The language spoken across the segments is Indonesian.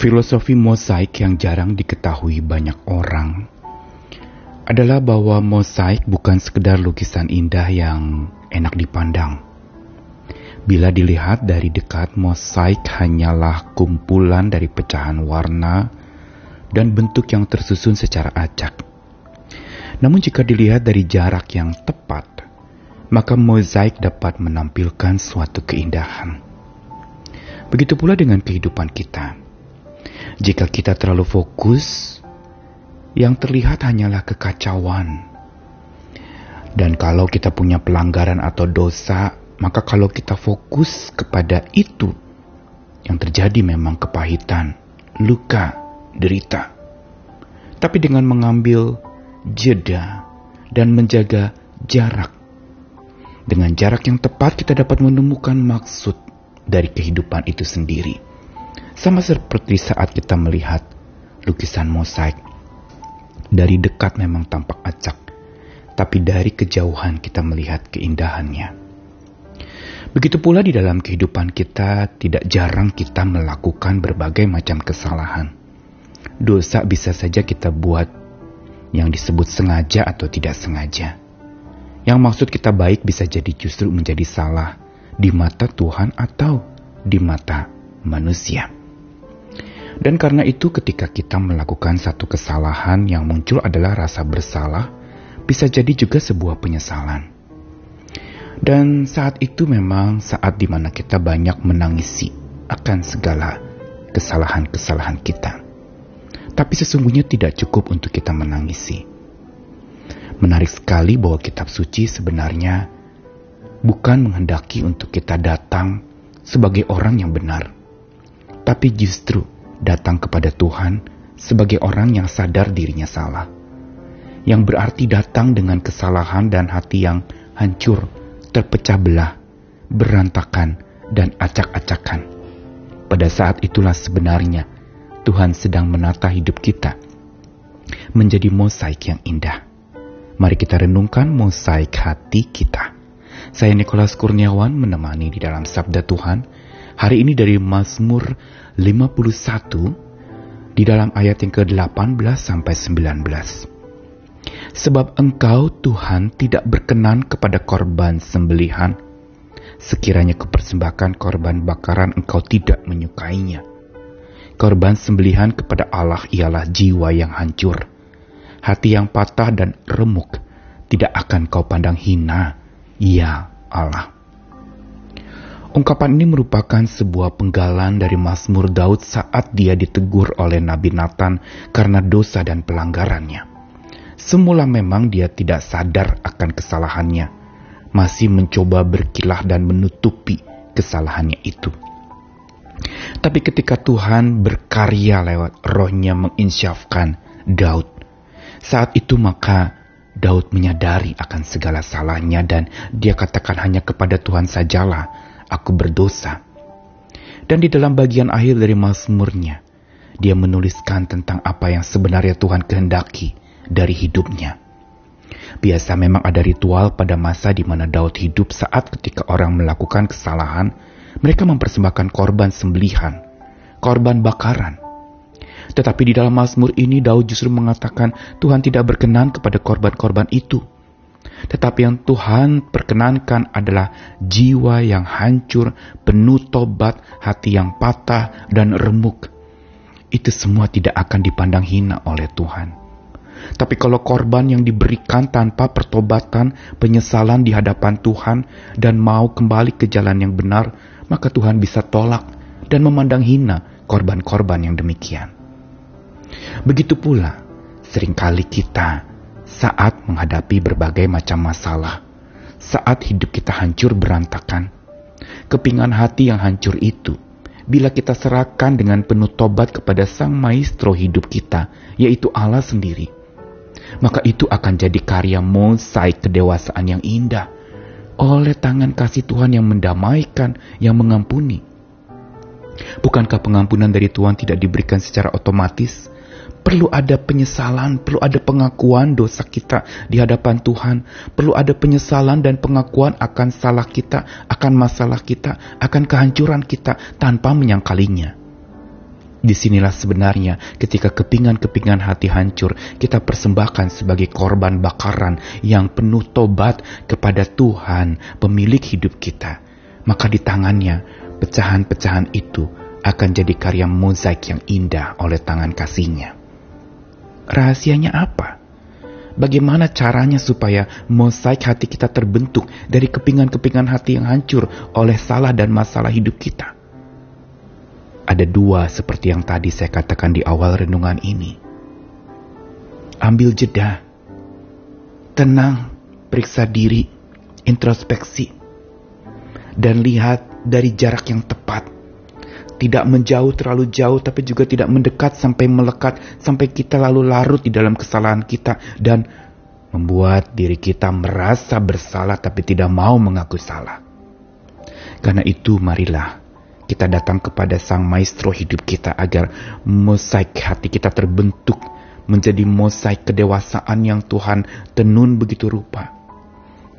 Filosofi mosaik yang jarang diketahui banyak orang adalah bahwa mosaik bukan sekedar lukisan indah yang enak dipandang. Bila dilihat dari dekat, mosaik hanyalah kumpulan dari pecahan warna dan bentuk yang tersusun secara acak. Namun jika dilihat dari jarak yang tepat, maka mozaik dapat menampilkan suatu keindahan. Begitu pula dengan kehidupan kita. Jika kita terlalu fokus, yang terlihat hanyalah kekacauan. Dan kalau kita punya pelanggaran atau dosa, maka kalau kita fokus kepada itu, yang terjadi memang kepahitan, luka, derita. Tapi dengan mengambil jeda dan menjaga jarak, dengan jarak yang tepat kita dapat menemukan maksud dari kehidupan itu sendiri. Sama seperti saat kita melihat lukisan mosaik. Dari dekat memang tampak acak, tapi dari kejauhan kita melihat keindahannya. Begitu pula di dalam kehidupan kita, tidak jarang kita melakukan berbagai macam kesalahan. Dosa bisa saja kita buat yang disebut sengaja atau tidak sengaja. Yang maksud kita baik bisa jadi justru menjadi salah di mata Tuhan atau di mata manusia. Dan karena itu ketika kita melakukan satu kesalahan yang muncul adalah rasa bersalah, bisa jadi juga sebuah penyesalan. Dan saat itu memang saat di mana kita banyak menangisi akan segala kesalahan-kesalahan kita. Tapi sesungguhnya tidak cukup untuk kita menangisi Menarik sekali bahwa kitab suci sebenarnya bukan menghendaki untuk kita datang sebagai orang yang benar, tapi justru datang kepada Tuhan sebagai orang yang sadar dirinya salah. Yang berarti datang dengan kesalahan dan hati yang hancur, terpecah belah, berantakan, dan acak-acakan. Pada saat itulah sebenarnya Tuhan sedang menata hidup kita menjadi mosaik yang indah. Mari kita renungkan mosaik hati kita. Saya Nikolas Kurniawan menemani di dalam Sabda Tuhan. Hari ini dari Mazmur 51 di dalam ayat yang ke-18 sampai 19. Sebab engkau Tuhan tidak berkenan kepada korban sembelihan. Sekiranya kepersembahkan korban bakaran engkau tidak menyukainya. Korban sembelihan kepada Allah ialah jiwa yang hancur hati yang patah dan remuk tidak akan kau pandang hina, ya Allah. Ungkapan ini merupakan sebuah penggalan dari Mazmur Daud saat dia ditegur oleh Nabi Nathan karena dosa dan pelanggarannya. Semula memang dia tidak sadar akan kesalahannya, masih mencoba berkilah dan menutupi kesalahannya itu. Tapi ketika Tuhan berkarya lewat rohnya menginsyafkan Daud, saat itu maka Daud menyadari akan segala salahnya dan dia katakan hanya kepada Tuhan sajalah aku berdosa. Dan di dalam bagian akhir dari Mazmurnya, dia menuliskan tentang apa yang sebenarnya Tuhan kehendaki dari hidupnya. Biasa memang ada ritual pada masa di mana Daud hidup saat ketika orang melakukan kesalahan, mereka mempersembahkan korban sembelihan, korban bakaran, tetapi di dalam Mazmur ini Daud justru mengatakan Tuhan tidak berkenan kepada korban-korban itu. Tetapi yang Tuhan perkenankan adalah jiwa yang hancur, penuh tobat, hati yang patah dan remuk. Itu semua tidak akan dipandang hina oleh Tuhan. Tapi kalau korban yang diberikan tanpa pertobatan, penyesalan di hadapan Tuhan, dan mau kembali ke jalan yang benar, maka Tuhan bisa tolak dan memandang hina korban-korban yang demikian. Begitu pula sering kali kita saat menghadapi berbagai macam masalah, saat hidup kita hancur berantakan, kepingan hati yang hancur itu, bila kita serahkan dengan penuh tobat kepada Sang Maestro hidup kita, yaitu Allah sendiri, maka itu akan jadi karya mosaik kedewasaan yang indah oleh tangan kasih Tuhan yang mendamaikan, yang mengampuni. Bukankah pengampunan dari Tuhan tidak diberikan secara otomatis? Perlu ada penyesalan, perlu ada pengakuan dosa kita di hadapan Tuhan. Perlu ada penyesalan dan pengakuan akan salah kita, akan masalah kita, akan kehancuran kita tanpa menyangkalinya. Di sinilah sebenarnya ketika kepingan-kepingan hati hancur kita persembahkan sebagai korban bakaran yang penuh tobat kepada Tuhan pemilik hidup kita. Maka di tangannya pecahan-pecahan itu akan jadi karya mozaik yang indah oleh tangan kasihnya. Rahasianya apa? Bagaimana caranya supaya mozaik hati kita terbentuk dari kepingan-kepingan hati yang hancur oleh salah dan masalah hidup kita? Ada dua seperti yang tadi saya katakan di awal renungan ini. Ambil jeda, tenang, periksa diri, introspeksi, dan lihat dari jarak yang tepat. Tidak menjauh terlalu jauh, tapi juga tidak mendekat sampai melekat, sampai kita lalu larut di dalam kesalahan kita dan membuat diri kita merasa bersalah, tapi tidak mau mengaku salah. Karena itu, marilah kita datang kepada Sang Maestro hidup kita agar mosaik hati kita terbentuk menjadi mosaik kedewasaan yang Tuhan tenun begitu rupa.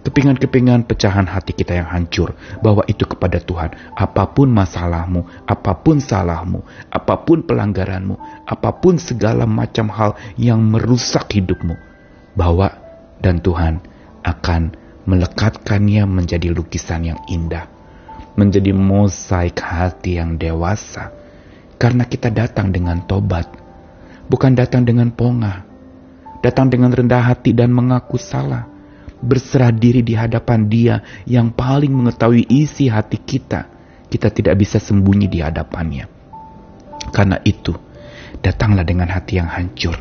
Kepingan-kepingan pecahan hati kita yang hancur, bawa itu kepada Tuhan. Apa pun masalahmu, apa pun salahmu, apa pun pelanggaranmu, apa pun segala macam hal yang merusak hidupmu, bawa dan Tuhan akan melekatkannya menjadi lukisan yang indah menjadi mosaik hati yang dewasa. Karena kita datang dengan tobat, bukan datang dengan pongah, datang dengan rendah hati dan mengaku salah, berserah diri di hadapan Dia yang paling mengetahui isi hati kita. Kita tidak bisa sembunyi di hadapannya. Karena itu, datanglah dengan hati yang hancur.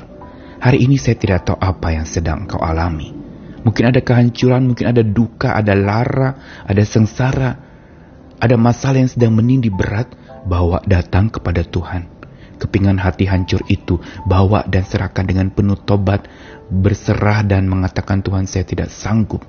Hari ini saya tidak tahu apa yang sedang kau alami. Mungkin ada kehancuran, mungkin ada duka, ada lara, ada sengsara, ada masalah yang sedang menindih berat, bawa datang kepada Tuhan. Kepingan hati hancur itu, bawa dan serahkan dengan penuh tobat, berserah dan mengatakan Tuhan saya tidak sanggup.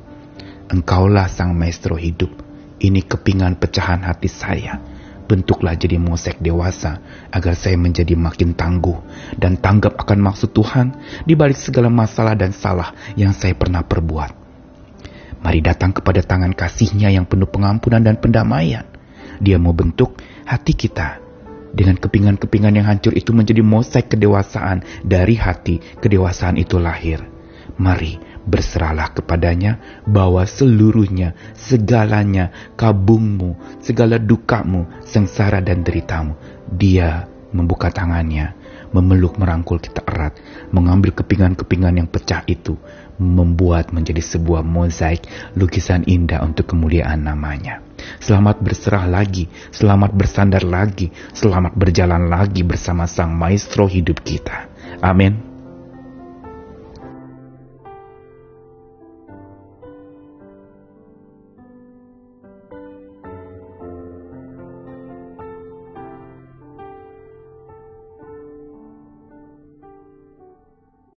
Engkaulah sang maestro hidup. Ini kepingan pecahan hati saya. Bentuklah jadi mosek dewasa agar saya menjadi makin tangguh dan tanggap akan maksud Tuhan di balik segala masalah dan salah yang saya pernah perbuat. Mari datang kepada tangan kasihnya yang penuh pengampunan dan pendamaian. Dia mau bentuk hati kita. Dengan kepingan-kepingan yang hancur itu menjadi mosaik kedewasaan. Dari hati, kedewasaan itu lahir. Mari berserahlah kepadanya, bawa seluruhnya, segalanya, kabungmu, segala dukamu, sengsara dan deritamu. Dia membuka tangannya, memeluk merangkul kita erat, mengambil kepingan-kepingan yang pecah itu, membuat menjadi sebuah mozaik lukisan indah untuk kemuliaan namanya. Selamat berserah lagi, selamat bersandar lagi, selamat berjalan lagi bersama Sang Maestro hidup kita. Amin.